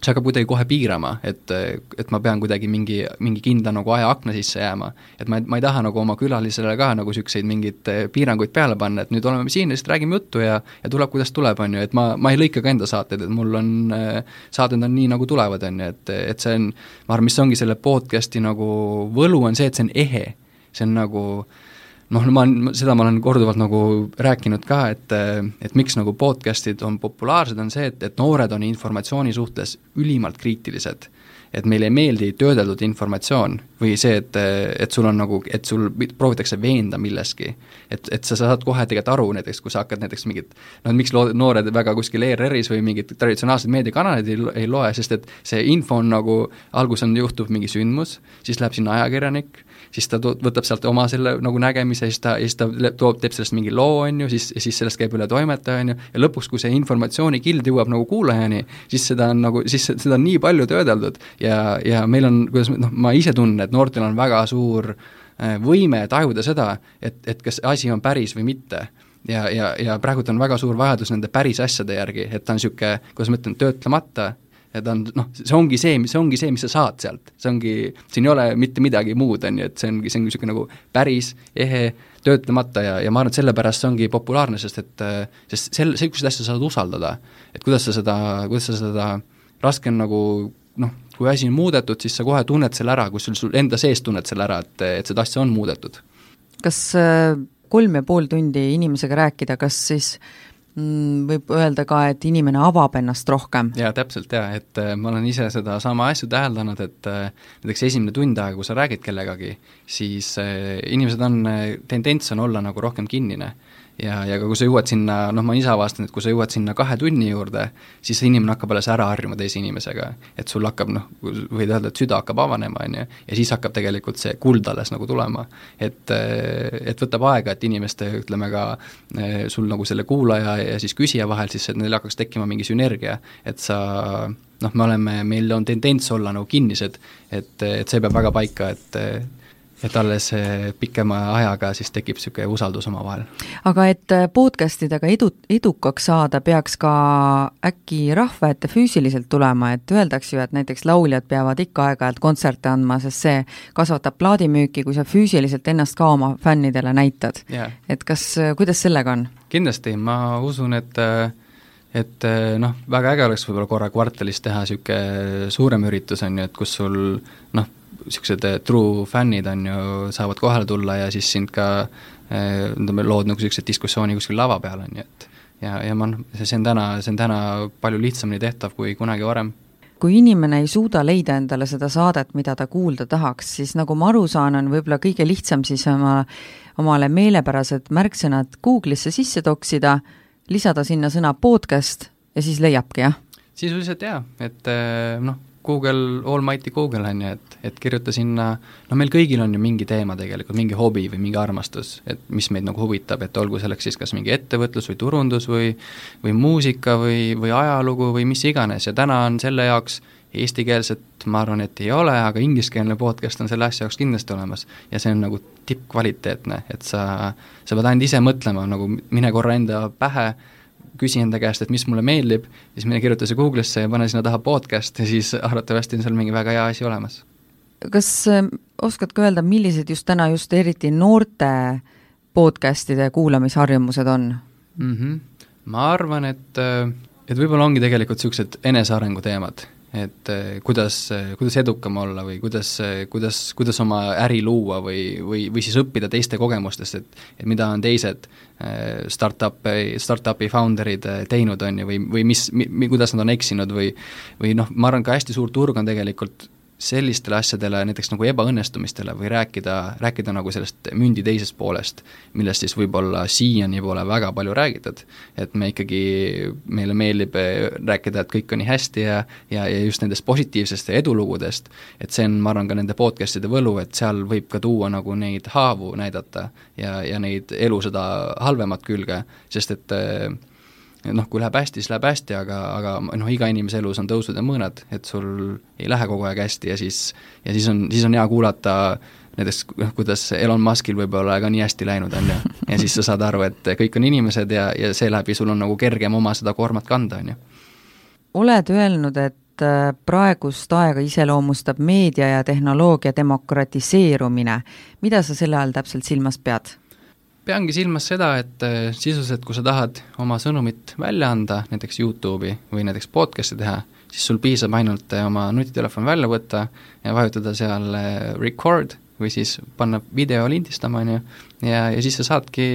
see hakkab kuidagi kohe piirama, et, et ma pean kuidagi mingi, mingi kindla nagu ajaakna sisse jääma. et ma, ma ei taha nagu oma külalisele ka nagu niisuguseid mingeid eh, piiranguid peale panna, et nüüd oleme siin ja lihtsalt räägime juttu ja ja tuleb, kuidas tuleb, on ju, et ma, ma ei lõika ka enda saateid, et mul on, eh, saated on nii, nagu tulevad, on ju, et, et see on, ma arvan, mis ongi selle podcast'i nagu võlu, on see, et see on ehe. see on nagu äh, noh, ma, seda ma olen korduvalt nagu rääkinud ka, et et miks nagu podcast'id on populaarsed, on see, et, et noored on informatsiooni suhtes ülimalt kriitilised. et meile ei meeldi töödeldud informatsioon või see, et, et sul on nagu, et sul proovitakse veenda milleski. et, et sa saad kohe tegelikult aru näiteks, kui sa hakkad näiteks mingit noh, miks loo-, noored väga kuskil ERR-is või mingid traditsionaalsed meediakanalid ei, ei loe, sest et see info on nagu, alguses on, juhtub mingi sündmus, siis läheb sinna ajakirjanik, siis ta võtab sealt oma selle nagu nägemise, siis ta, siis ta toob, teeb sellest mingi loo, on ju, siis, siis sellest käib üle toimetaja, on ju, ja lõpuks, kui see informatsioonikild jõuab nagu kuulajani, siis seda on nagu, siis seda on nii palju töödeldud ja, ja meil on, kuidas noh, ma ise tunnen, et noortel on väga suur äh, võime tajuda seda, et, et kas asi on päris või mitte. Ja, ja, ja praegult on väga suur vajadus nende päris asjade järgi, et ta on niisugune, kuidas ma ütlen, töötlemata ja ta on noh, see ongi see, see ongi see, mis sa saad sealt, see ongi, siin ei ole mitte midagi muud, on ju, et see ongi, see ongi niisugune nagu päris, ehe, töötlemata ja, ja ma arvan, et sellepärast see ongi populaarne, sest et sest sel-, niisuguseid asju sa saad usaldada. et kuidas sa seda, kuidas sa seda, raske on nagu noh, kui asi on muudetud, siis sa kohe tunned selle ära, kui sul, sul enda sees tunned selle ära, et, et seda asja on muudetud. kas kolm ja pool tundi inimesega rääkida, kas siis võib öelda ka, et inimene avab ennast rohkem. jaa, täpselt jaa, et äh, ma olen ise sedasama asja täheldanud, et äh, näiteks esimene tund aega, kui sa räägid kellegagi, siis äh, inimesed on, tendents on olla nagu rohkem kinnine ja, ja kui sa jõuad sinna, noh, ma ise avastanud, et kui sa jõuad sinna kahe tunni juurde, siis see inimene hakkab alles ära harjuma teise inimesega. et sul hakkab noh, võid öelda, et süda hakkab avanema, on ju, ja siis hakkab tegelikult see kuld alles nagu tulema. et, et võtab aega, et inimeste, ütleme ka sul nagu selle kuulaja ja siis küsija vahel siis, neil hakkaks tekkima mingi sünergia, et sa noh, me oleme, meil on tendents olla nagu kinnised, et, et see peab väga paika, et et alles eh, pikema ajaga siis tekib niisugune usaldus omavahel. aga et äh, podcast idega edu, edukaks saada, peaks ka äkki rahva ette füüsiliselt tulema, et öeldakse ju, et näiteks lauljad peavad ikka aeg-ajalt kontserte andma, sest see kasvatab plaadimüüki, kui sa füüsiliselt ennast ka oma fännidele näitad yeah.. et kas, äh, kuidas sellega on? kindlasti, ma usun, et et noh, väga äge oleks võib-olla korra kvartalis teha niisugune suurem üritus, on ju, et kus sul noh, niisugused eh, true fännid on ju, saavad kohale tulla ja siis sind ka eh, ütleme, lood nagu niisuguse diskussiooni kuskil lava peal, on ju, et ja, ja ma noh, see on täna, see on täna palju lihtsamini tehtav kui kunagi varem kui inimene ei suuda leida endale seda saadet, mida ta kuulda tahaks, siis nagu ma aru saan, on võib-olla kõige lihtsam siis oma, omale meelepärased märksõnad Google'isse sisse toksida, lisada sinna sõna podcast ja siis leiabki, jah? sisuliselt jaa, et eh, noh, Google, almighty Google on ju, et, et kirjuta sinna, no meil kõigil on ju mingi teema tegelikult, mingi hobi või mingi armastus, et mis meid nagu huvitab, et olgu selleks siis kas mingi ettevõtlus või turundus või või muusika või, või ajalugu või mis iganes ja täna on selle jaoks eestikeelset ma arvan, et ei ole, aga ingliskeelne podcast on selle asja jaoks kindlasti olemas. ja see on nagu tippkvaliteetne, et sa, sa pead ainult ise mõtlema, nagu mine korra enda pähe küsi enda käest, et mis mulle meeldib, siis mine kirjuta see Google'isse ja pane sinna taha podcast ja siis [LAUGHS] arvatavasti on seal mingi väga hea asi olemas. kas äh, oskad ka öelda, millised just täna just eriti noorte podcast'ide kuulamisharjumused on mm? -hmm. ma arvan, et, äh, et võib-olla ongi tegelikult niisugused enesearengu teemad et eh, kuidas, eh, kuidas edukam olla või kuidas, eh, kuidas, kuidas oma äri luua või, või, või siis õppida teiste kogemustest, et et mida on teised startup'i, startup'i founder'id teinud, on ju, või, või mis mi,, kuidas nad on eksinud või või noh, ma arvan, ka hästi suur turg on tegelikult sellistele asjadele, näiteks nagu ebaõnnestumistele või rääkida, rääkida nagu sellest mündi teisest poolest, millest siis võib-olla siiani pole väga palju räägitud. et me ikkagi, meile meeldib rääkida, et kõik on nii hästi ja ja, ja just nendest positiivsest edulugudest, et see on, ma arvan, ka nende podcast'ide võlu, et seal võib ka tuua nagu neid haavu näidata ja, ja neid elu seda halvemat külge, sest et äh, noh, kui läheb hästi, siis läheb hästi, aga, aga noh, iga inimese elus on tõusud ja mõõnad, et sul ei lähe kogu aeg hästi ja siis, ja siis on, siis on hea kuulata näiteks noh, kuidas Elon Muskil võib-olla ka nii hästi läinud on ju, ja siis sa saad aru, et kõik on inimesed ja, ja seeläbi sul on nagu kergem oma seda koormat kanda, on ju. oled öelnud, et äh, praegust aega iseloomustab meedia ja tehnoloogia demokratiseerumine. mida sa selle all täpselt silmas pead? Peangi silmas seda, et äh, sisuliselt, kui sa tahad oma sõnumit välja anda, näiteks YouTube'i või näiteks podcast'i teha, siis sul piisab ainult äh, oma nutitelefon välja võtta ja vajutada seal äh, record või siis panna video lindistama, on ju, ja, ja siis sa saadki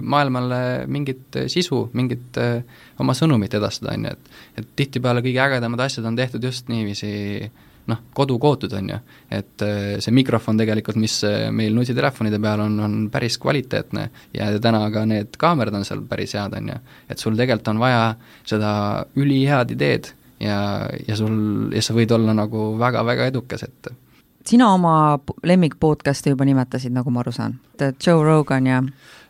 maailmale mingit sisu, mingit äh, oma sõnumit edastada, on ju, et et tihtipeale kõige ägedamad asjad on tehtud just niiviisi äh, noh, kodukootud, on ju. et äh, see mikrofon tegelikult, mis äh, meil nutitelefonide peal on, on päris kvaliteetne ja täna ka need kaamerad on seal päris head, on ju. et sul tegelikult on vaja seda ülihead ideed ja, ja sul, ja sa võid olla nagu väga-väga edukas, et sina oma lemmik podcast'i juba nimetasid, nagu ma aru saan, et Joe Rogan ja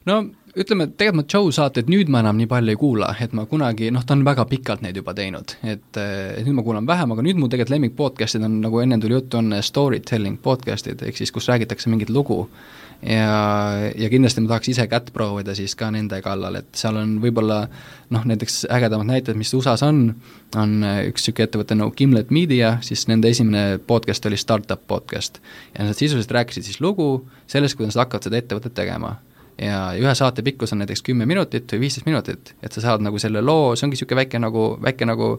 no ütleme, tegelikult ma Joe saateid nüüd ma enam nii palju ei kuula, et ma kunagi, noh, ta on väga pikalt neid juba teinud, et, nüüd ma kuulan vähem, aga nüüd mu tegelikult lemmik podcast'id on, nagu ennem tuli juttu, on storytelling podcast'id, ehk siis kus räägitakse mingit lugu. ja, ja kindlasti ma tahaks ise kätt proovida siis ka nende kallal, et seal on võib-olla noh, näiteks ägedamad näited, mis USA-s on, on üks niisugune ettevõte nagu Gimlet Media, siis nende esimene podcast oli startup podcast. ja nad sisuliselt rääkisid siis lugu sellest, kuidas nad hakkavad seda ettevõtet tegema ja ühe saate pikkus on näiteks kümme minutit või viisteist minutit, et sa saad nagu selle loo, see ongi niisugune väike nagu, väike nagu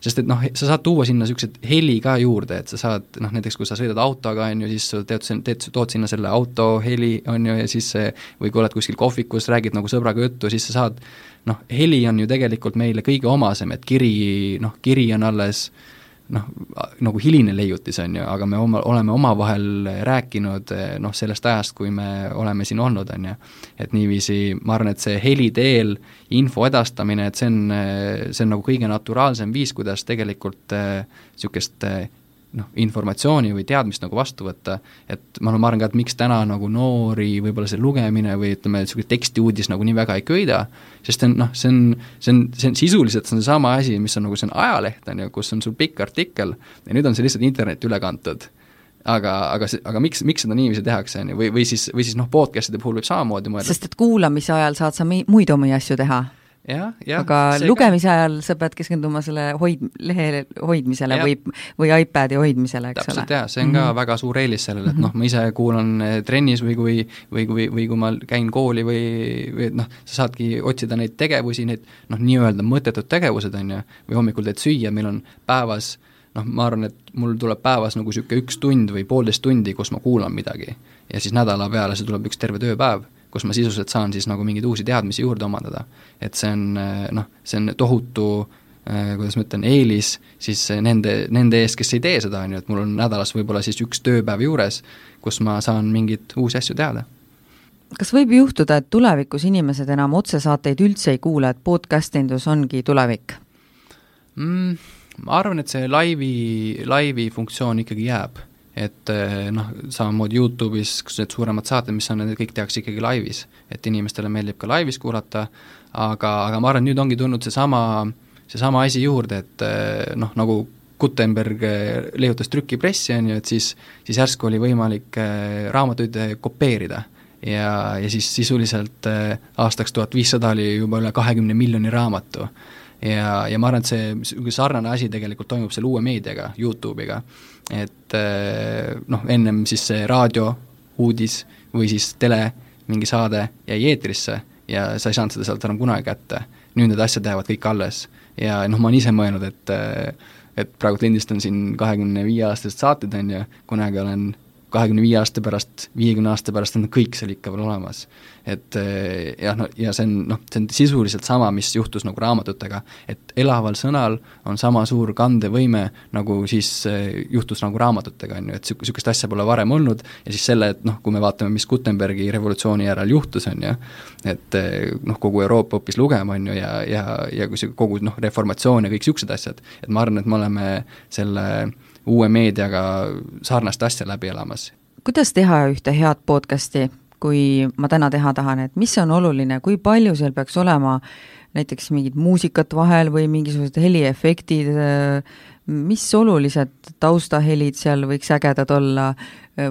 sest et noh, sa saad tuua sinna niisugused heli ka juurde, et sa saad noh, näiteks kui sa sõidad autoga, on ju, siis sa teed, teed, tood sinna selle auto heli, on ju, ja siis või kui oled kuskil kohvikus, räägid nagu sõbraga juttu, siis sa saad noh, heli on ju tegelikult meile kõige omasem, et kiri, noh, kiri on alles äh, noh, nagu hiline leiutis, on ju, aga me oma, oleme omavahel rääkinud noh, sellest ajast, kui me oleme siin olnud, on ju. et niiviisi, ma arvan, et see heli teel info edastamine, et see on, see on nagu kõige naturaalsem viis, kuidas tegelikult niisugust äh, noh, informatsiooni või teadmist nagu vastu võtta, et ma, ma arvan ka, et miks täna nagu noori võib-olla see lugemine või ütleme, niisugune tekstiuudis nagu nii väga ei köida, sest on noh, see on, see on, see on sisuliselt, see on seesama asi, mis on nagu, see on ajaleht, on ju, kus on sul pikk artikkel ja nüüd on see lihtsalt internetti üle kantud aga, aga see, aga miks, miks seda niiviisi tehakse, on ju, või, või siis, või siis noh, podcast'ide puhul võib samamoodi mõelda. sest et kuulamise ajal saad sa mi-, muid omi asju teha jah, jah. aga lugemise ka... ajal sa pead keskenduma selle hoid-, lehe hoidmisele ja. või, või iPadi hoidmisele, eks täpselt ole. jah, see on ka mm -hmm. väga suur eelis sellele, et noh, ma ise kuulan eh, trennis või kui või kui, või kui ma käin kooli või, või noh, sa saadki otsida neid tegevusi, neid noh, nii-öelda mõttetud tegevused, on ju, või hommikul teed süüa, meil on päevas noh, ma arvan, et mul tuleb päevas nagu niisugune üks tund või poolteist tundi, kus ma kuulan midagi. ja siis nädala peale see tuleb üks terve tööpäev kus ma sisuliselt saan siis nagu mingeid uusi teadmisi juurde omandada. et see on noh, see on tohutu äh, kuidas ma ütlen, eelis siis nende, nende ees, kes ei tee seda, on ju, et mul on nädalas võib-olla siis üks tööpäev juures, kus ma saan mingeid uusi asju teada. kas võib juhtuda, et tulevikus inimesed enam otsesaateid üldse ei kuule, et podcast indus ongi tulevik mm,? Ma arvan, et see laivi, laivi funktsioon ikkagi jääb et eh, noh, samamoodi Youtube'is, kus need suuremad saated, mis on, need kõik tehakse ikkagi laivis. et inimestele meeldib ka laivis kuulata, aga, aga ma arvan, nüüd ongi tulnud seesama, seesama asi juurde, et eh, noh, nagu Gutenberg eh, leiutas trükipressi, on ju, et siis, siis järsku oli võimalik raamatuid kopeerida ja, ja siis sisuliselt aastaks tuhat viissada oli juba üle kahekümne miljoni raamatu. ja, ja ma arvan, et see sarnane asi tegelikult toimub selle uue meediaga, Youtube'iga et eh, noh, ennem siis see raadio uudis või siis tele mingi saade jäi eetrisse ja sa ei saanud seda sealt enam kunagi kätte. nüüd need asjad jäävad kõik alles ja noh, ma olen ise mõelnud, et eh, et praegu lindistan siin kahekümne viie aastased saated, on ju, kunagi olen kahekümne viie aasta pärast, viiekümne aasta pärast on kõik seal ikka veel olemas. et eh, jah, no ja see on noh, see on sisuliselt sama, mis juhtus nagu raamatutega, et elaval sõnal on sama suur kandevõime, nagu siis eh, juhtus nagu raamatutega, on ju, et niisugust, asja pole varem olnud ja siis selle, et noh, kui me vaatame, mis Gutenbergi revolutsiooni järel juhtus, on ju, et eh, noh, kogu Euroopa õppis lugema, on ju, ja, ja, ja kui see kogu noh, reformatsioon ja kõik niisugused asjad, et ma arvan, et me oleme selle uue meediaga sarnast asja läbi elamas. kuidas teha ühte head podcast'i, kui ma täna teha tahan, et mis on oluline, kui palju seal peaks olema näiteks mingit muusikat vahel või mingisugused heliefektid, mis olulised taustahelid seal võiks ägedad olla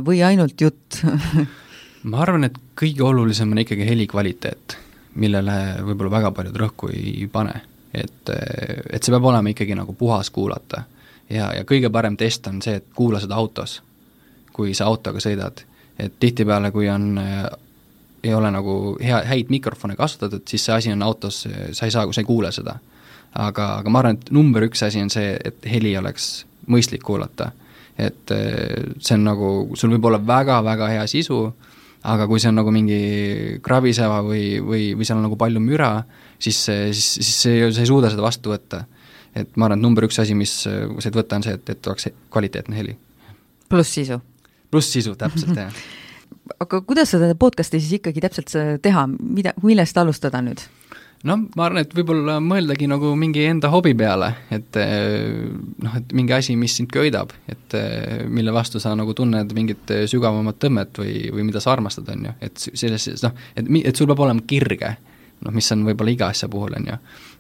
või ainult jutt [LAUGHS] ma arvan, et kõige olulisem on ikkagi heli kvaliteet, millele võib-olla väga paljud rõhku ei pane. et, et see peab olema ikkagi nagu puhas kuulata ja, ja kõige parem test on see, et kuula seda autos, kui sa autoga sõidad. et tihtipeale, kui on äh, ei ole nagu hea, häid mikrofone kasutatud, siis see asi on autos, sa ei saa, sa ei kuule seda. aga, aga ma arvan, et number üks asi on see, et heli oleks mõistlik kuulata. et äh, see on nagu, sul võib olla väga-väga hea sisu, aga kui see on nagu mingi krabiseva või, või, või seal on nagu palju müra, siis, siis, siis see, sa ei suuda seda vastu võtta et ma arvan, et number üks asi, mis said võtta, on see, et, et oleks kvaliteetne heli. pluss sisu? pluss sisu, täpselt, jah [LAUGHS] aga kuidas seda podcast'i siis ikkagi täpselt teha, mida, millest alustada nüüd? noh, ma arvan, et võib-olla mõeldagi nagu mingi enda hobi peale, et eh, noh, et mingi asi, mis sind köidab, et mille vastu sa nagu tunned mingit sügavamat tõmmet või, või mida sa armastad, on ju, et selles, noh, et, et sul peab olema kirge noh, mis on võib-olla iga asja puhul, on ju.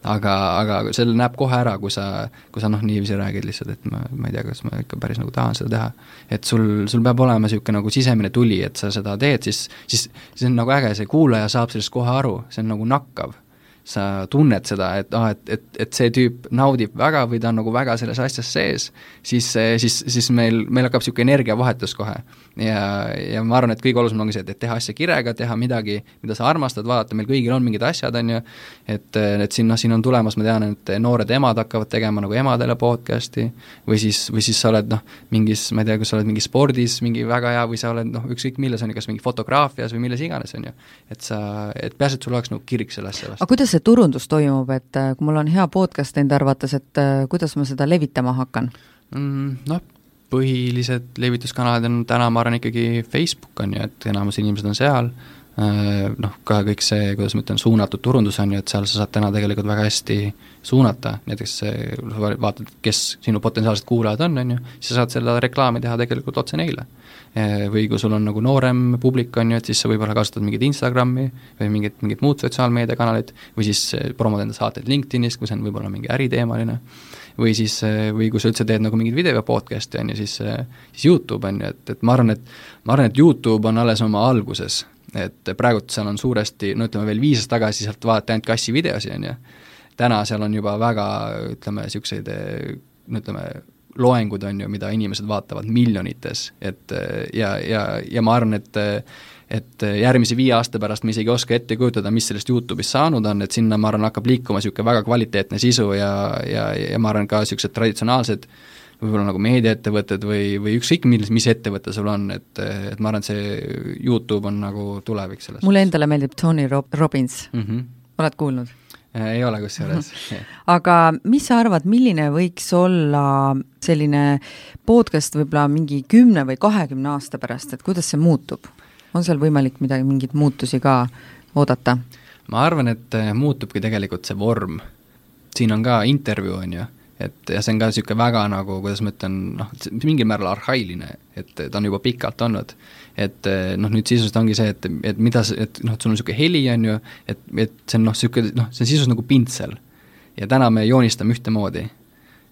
Aga, aga selle näeb kohe ära, kui sa, kui sa noh, niiviisi räägid lihtsalt, et ma, ma ei tea, kas ma ikka päris nagu tahan seda teha. et sul, sul peab olema niisugune nagu sisemine tuli, et sa seda teed, siis, siis see on nagu äge, see kuulaja saab sellest kohe aru, see on nagu nakkav sa tunned seda, et ah, et, et, et see tüüp naudib väga või ta on nagu väga selles asjas sees, siis, siis, siis meil, meil hakkab niisugune energiavahetus kohe. Ja, ja ma arvan, et kõige olulisem ongi see, et, teha asja kirega, teha midagi, mida sa armastad, vaadata, meil kõigil on mingid asjad, on ju, et, et siin, noh, siin on tulemas, ma tean, et noored emad hakkavad tegema nagu emadele podcast'i või siis, või siis sa oled noh, mingis, ma ei tea, kas sa oled mingis spordis mingi väga hea või sa oled noh, ükskõik milles, on ju, kas mingi fotograafias või milles iganes, on ju. et sa, et peaasi, et sul oleks nagu kirg selle asja vastu. aga kuidas see turundus toimub, et kui mul on hea podcast enda arvates, et kuidas ma seda levitama hakkan mm,? Noh, põhilised levituskanalid on täna, ma arvan, ikkagi Facebook, on ju, et enamus inimesed on seal, äh, noh, ka kõik see, kuidas ma ütlen, suunatud turundus on ju, et seal sa saad täna tegelikult väga hästi suunata, näiteks vaatad, kes sinu potentsiaalsed kuulajad on, on ju, siis sa saad seda reklaami teha tegelikult otse neile. Eh, või kui sul on nagu noorem publik, on ju, et siis sa võib-olla kasutad mingit Instagrami või mingit, mingit muud sotsiaalmeediakanalit või siis eh, promod enda saateid LinkedInis, kui see on võib-olla mingi äriteemaline, või siis, või kui sa üldse teed nagu mingit video podcast'i, on ju, siis, siis YouTube, on ju, et, et ma arvan, et ma arvan, et YouTube on alles oma alguses, et praegult seal on suuresti, no ütleme veel viis aastat tagasi sealt vaadati ainult kassi videosi, on ju, täna seal on juba väga, ütleme, niisuguseid no ütleme, loengud on ju, mida inimesed vaatavad miljonites, et ja, ja, ja ma arvan, et et järgmise viie aasta pärast me isegi ei oska ette kujutada, mis sellest YouTube'ist saanud on, et sinna, ma arvan, hakkab liikuma niisugune väga kvaliteetne sisu ja, ja, ja ma arvan, ka niisugused traditsionaalsed võib-olla nagu meediaettevõtted või, või ükskõik millis, mis ettevõte sul on, et, et ma arvan, et see YouTube on nagu tulevik selles mulle endale meeldib Tony Rob-, Robbins mm. -hmm. oled kuulnud? Äh, ei ole kusjuures [LAUGHS] aga mis sa arvad, milline võiks olla selline podcast võib-olla mingi kümne või kahekümne aasta pärast, et kuidas see muutub? On seal võimalik midagi, mingeid muutusi ka oodata? ma arvan, et äh, muutubki tegelikult see vorm. siin on ka intervjuu, on ju, et ja see on ka niisugune väga nagu, kuidas ma ütlen, noh, mingil määral arhailine, et ta on juba pikalt olnud et eh, noh, nüüd sisuliselt ongi see, et, et mida et noh, et sul on niisugune heli, on ju, et, et see on noh, niisugune noh, see on sisuliselt nagu pintsel. ja täna me joonistame ühtemoodi.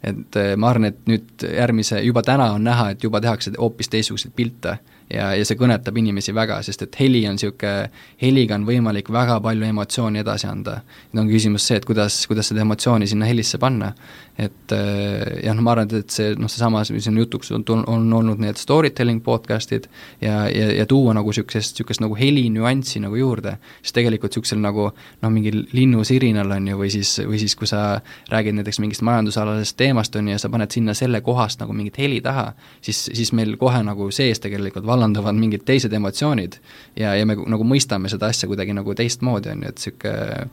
et eh, ma arvan, et nüüd järgmise, juba täna on näha, et juba tehakse hoopis teistsuguseid pilte ja, ja see kõnetab inimesi väga, sest et heli on niisugune, heliga on võimalik väga palju emotsiooni edasi anda. nüüd on küsimus see, et kuidas, kuidas seda emotsiooni sinna helisse panna. et äh, jah, no ma arvan, et see noh, seesama, mis on jutuks on, on olnud need story telling podcast'id ja, ja, ja tuua nagu niisugusest, niisugust nagu helinüanssi nagu juurde, siis tegelikult niisugusel nagu noh, mingil linnusirinal on ju, või siis, või siis kui sa räägid näiteks mingist majandusalasest teemast, on ju, ja sa paned sinna selle kohast nagu mingit heli taha, siis, siis meil kohe nagu sees tegelikult vallanduvad mingid teised emotsioonid ja, ja me nagu mõistame seda asja kuidagi nagu teistmoodi, on ju, et niisugune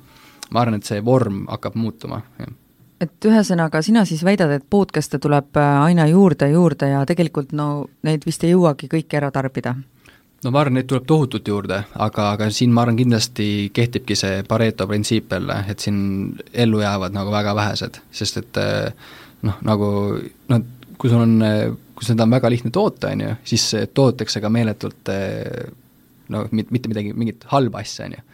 ma arvan, et see vorm hakkab muutuma, jah et ühesõnaga, sina siis väidad, et podcast'e tuleb äh, aina juurde, juurde ja tegelikult no neid vist ei jõuagi kõiki ära tarbida? no ma arvan, neid tuleb tohutult juurde, aga, aga siin ma arvan, kindlasti kehtibki see Pareto printsiip jälle, et siin ellu jäävad nagu väga vähesed, sest et äh, noh, nagu noh, kui sul on äh, kui seda on väga lihtne toota, on ju, siis toodetakse ka meeletult eh, no mit-, mitte midagi, mingit halba asja, on ju.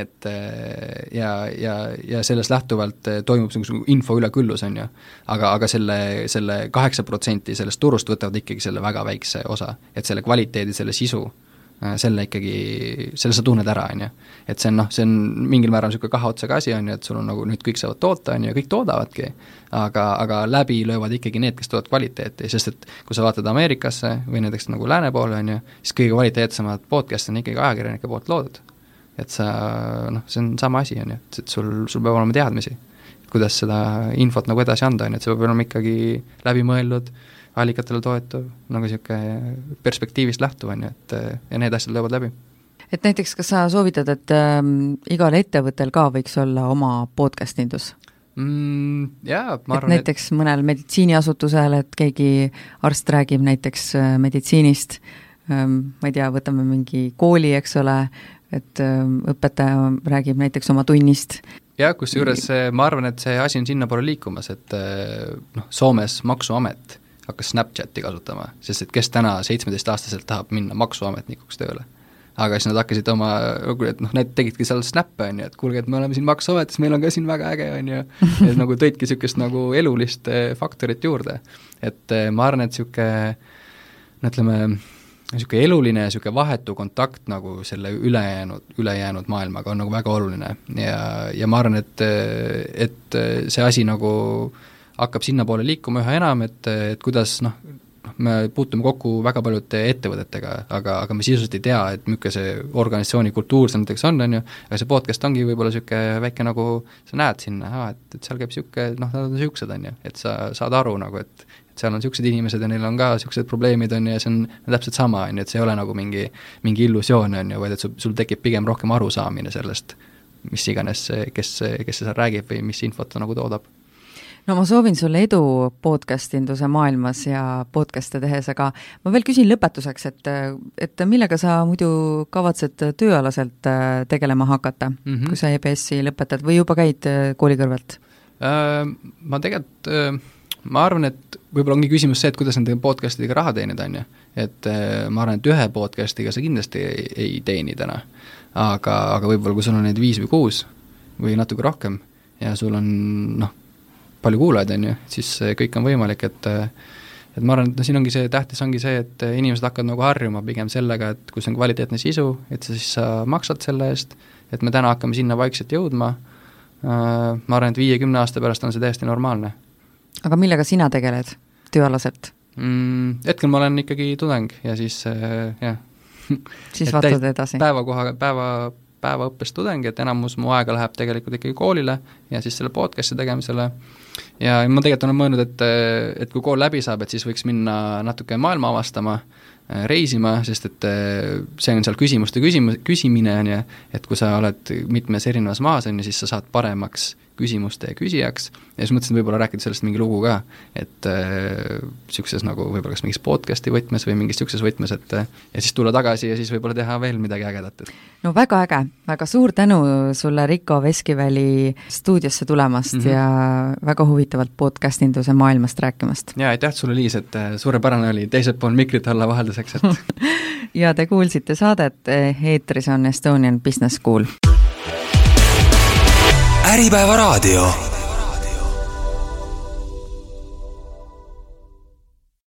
et eh, ja, ja, ja sellest lähtuvalt eh, toimub niisugune info üleküllus, on ju. aga, aga selle, selle kaheksa protsenti sellest turust võtavad ikkagi selle väga väikse osa, et selle kvaliteedi, selle sisu Äh, selle ikkagi, selle sa tunned ära, on ju. et see on noh, see on mingil määral niisugune kahe otsaga asi, on ju, et sul on nagu nüüd kõik saavad toota, on ju, ja kõik toodavadki, aga, aga läbi löövad ikkagi need, kes toodavad kvaliteeti, sest et kui sa vaatad Ameerikasse või näiteks nagu lääne poole, on ju, siis kõige kvaliteetsemad podcast'id on ikkagi ajakirjanike poolt loodud. et sa noh, see on sama asi, on ju, et, et sul, sul peab olema teadmisi, kuidas seda infot nagu edasi anda, on ju, et see peab olema ikkagi läbimõeldud, allikatele toetuv, nagu niisugune perspektiivist lähtuv, on ju, et ja need asjad löövad läbi. et näiteks, kas sa soovitad, et äh, igal ettevõttel ka võiks olla oma podcast indus? mm,? Jaa, ma arvan, et näiteks et... mõnel meditsiiniasutusel, et keegi arst räägib näiteks äh, meditsiinist ähm,, ma ei tea, võtame mingi kooli, eks ole, et äh, õpetaja räägib näiteks oma tunnist. jah, kusjuures ma arvan, et see asi on sinnapoole liikumas, et äh, noh, Soomes Maksuamet hakkas Snapchati kasutama, sest et kes täna seitsmeteistaastaselt tahab minna maksuametnikuks tööle? Aga siis nad hakkasid oma, et noh, need tegidki seal snappe, on ju, et kuulge, et me oleme siin Maksuametis, meil on ka siin väga äge, on ju, et nagu tõidki niisugust nagu elulist eh, faktorit juurde. et eh, ma arvan, et niisugune no ütleme, niisugune eluline niisugune vahetu kontakt nagu selle ülejäänud, ülejäänud maailmaga on nagu väga oluline. Ja, ja ma arvan, et, et see asi nagu äh, hakkab sinnapoole liikuma üha enam, et, et kuidas noh, noh, me puutume kokku väga paljude ettevõtetega, aga, aga me sisuliselt ei tea, et milline see organisatsiooni kultuur seal näiteks on, on ju, aga see podcast ongi võib-olla niisugune väike nagu, sa näed sinna, aa, et, et seal käib niisugune, noh, nad on niisugused, on ju, et sa saad aru nagu, et seal on niisugused inimesed ja neil on ka niisugused probleemid, on ju, ja see on täpselt sama, on ju, et see ei ole nagu mingi, mingi illusioon, on ju, vaid et sul, sul tekib pigem rohkem arusaamine sellest, mis iganes, kes, kes seal räägib või mis infot ta nagu toodab no ma soovin sulle edu podcast induse maailmas ja podcast'e tehes, aga ma veel küsin lõpetuseks, et, et millega sa muidu kavatsed tööalaselt äh, tegelema hakata mm, -hmm. kui sa EBS-i lõpetad või juba käid äh, kooli kõrvalt äh,? Ma tegelikult äh, ma arvan, et võib-olla ongi küsimus see, et kuidas nende podcast idega raha teenida, on ju. et ma arvan, et ühe podcast'iga sa kindlasti ei, ei teeni täna. aga, aga võib-olla kui sul on neid viis või kuus või natuke rohkem ja sul on noh, palju kuulajaid, on ju, siis kõik on võimalik, et et ma arvan, et no siin ongi see, tähtis ongi see, et inimesed hakkavad nagu harjuma pigem sellega, et kui see on kvaliteetne sisu, et sa siis sa maksad selle eest, et me täna hakkame sinna vaikselt jõudma, ma arvan, et viie-kümne aasta pärast on see täiesti normaalne. aga millega sina tegeled tööalaselt mm,? Hetkel ma olen ikkagi tudeng ja siis äh, jah. [LAUGHS] siis vaatad edasi? päevakoha, päeva, päevaõppes tudeng, et enamus mu aega läheb tegelikult ikkagi koolile ja siis selle podcast'i tegemisele ja ma tegelikult olen mõelnud, et, et kui kool läbi saab, et siis võiks minna natuke maailma avastama, reisima, sest et see on seal küsimuste küsimus, küsimine, on ju, et kui sa oled mitmes erinevas maas, on ju, siis sa saad paremaks küsimuste küsijaks ja siis mõtlesin võib-olla rääkida sellest mingi lugu ka, et niisuguses äh, nagu võib-olla kas mingis podcast'i võtmes või mingis niisuguses võtmes, et äh, ja siis tulla tagasi ja siis võib-olla teha veel midagi ägedat, et no väga äge, väga suur tänu sulle, Riko Veskiväli, stuudiosse tulemast mm -hmm. ja väga huvitavalt podcast induse maailmast rääkimast. jaa, aitäh sulle, Liis, et äh, suurepärane oli teisel pool mikrit olla vahelduseks, et [LAUGHS] ja te kuulsite saadet, eetris on Estonian Business School Äripäeva raadio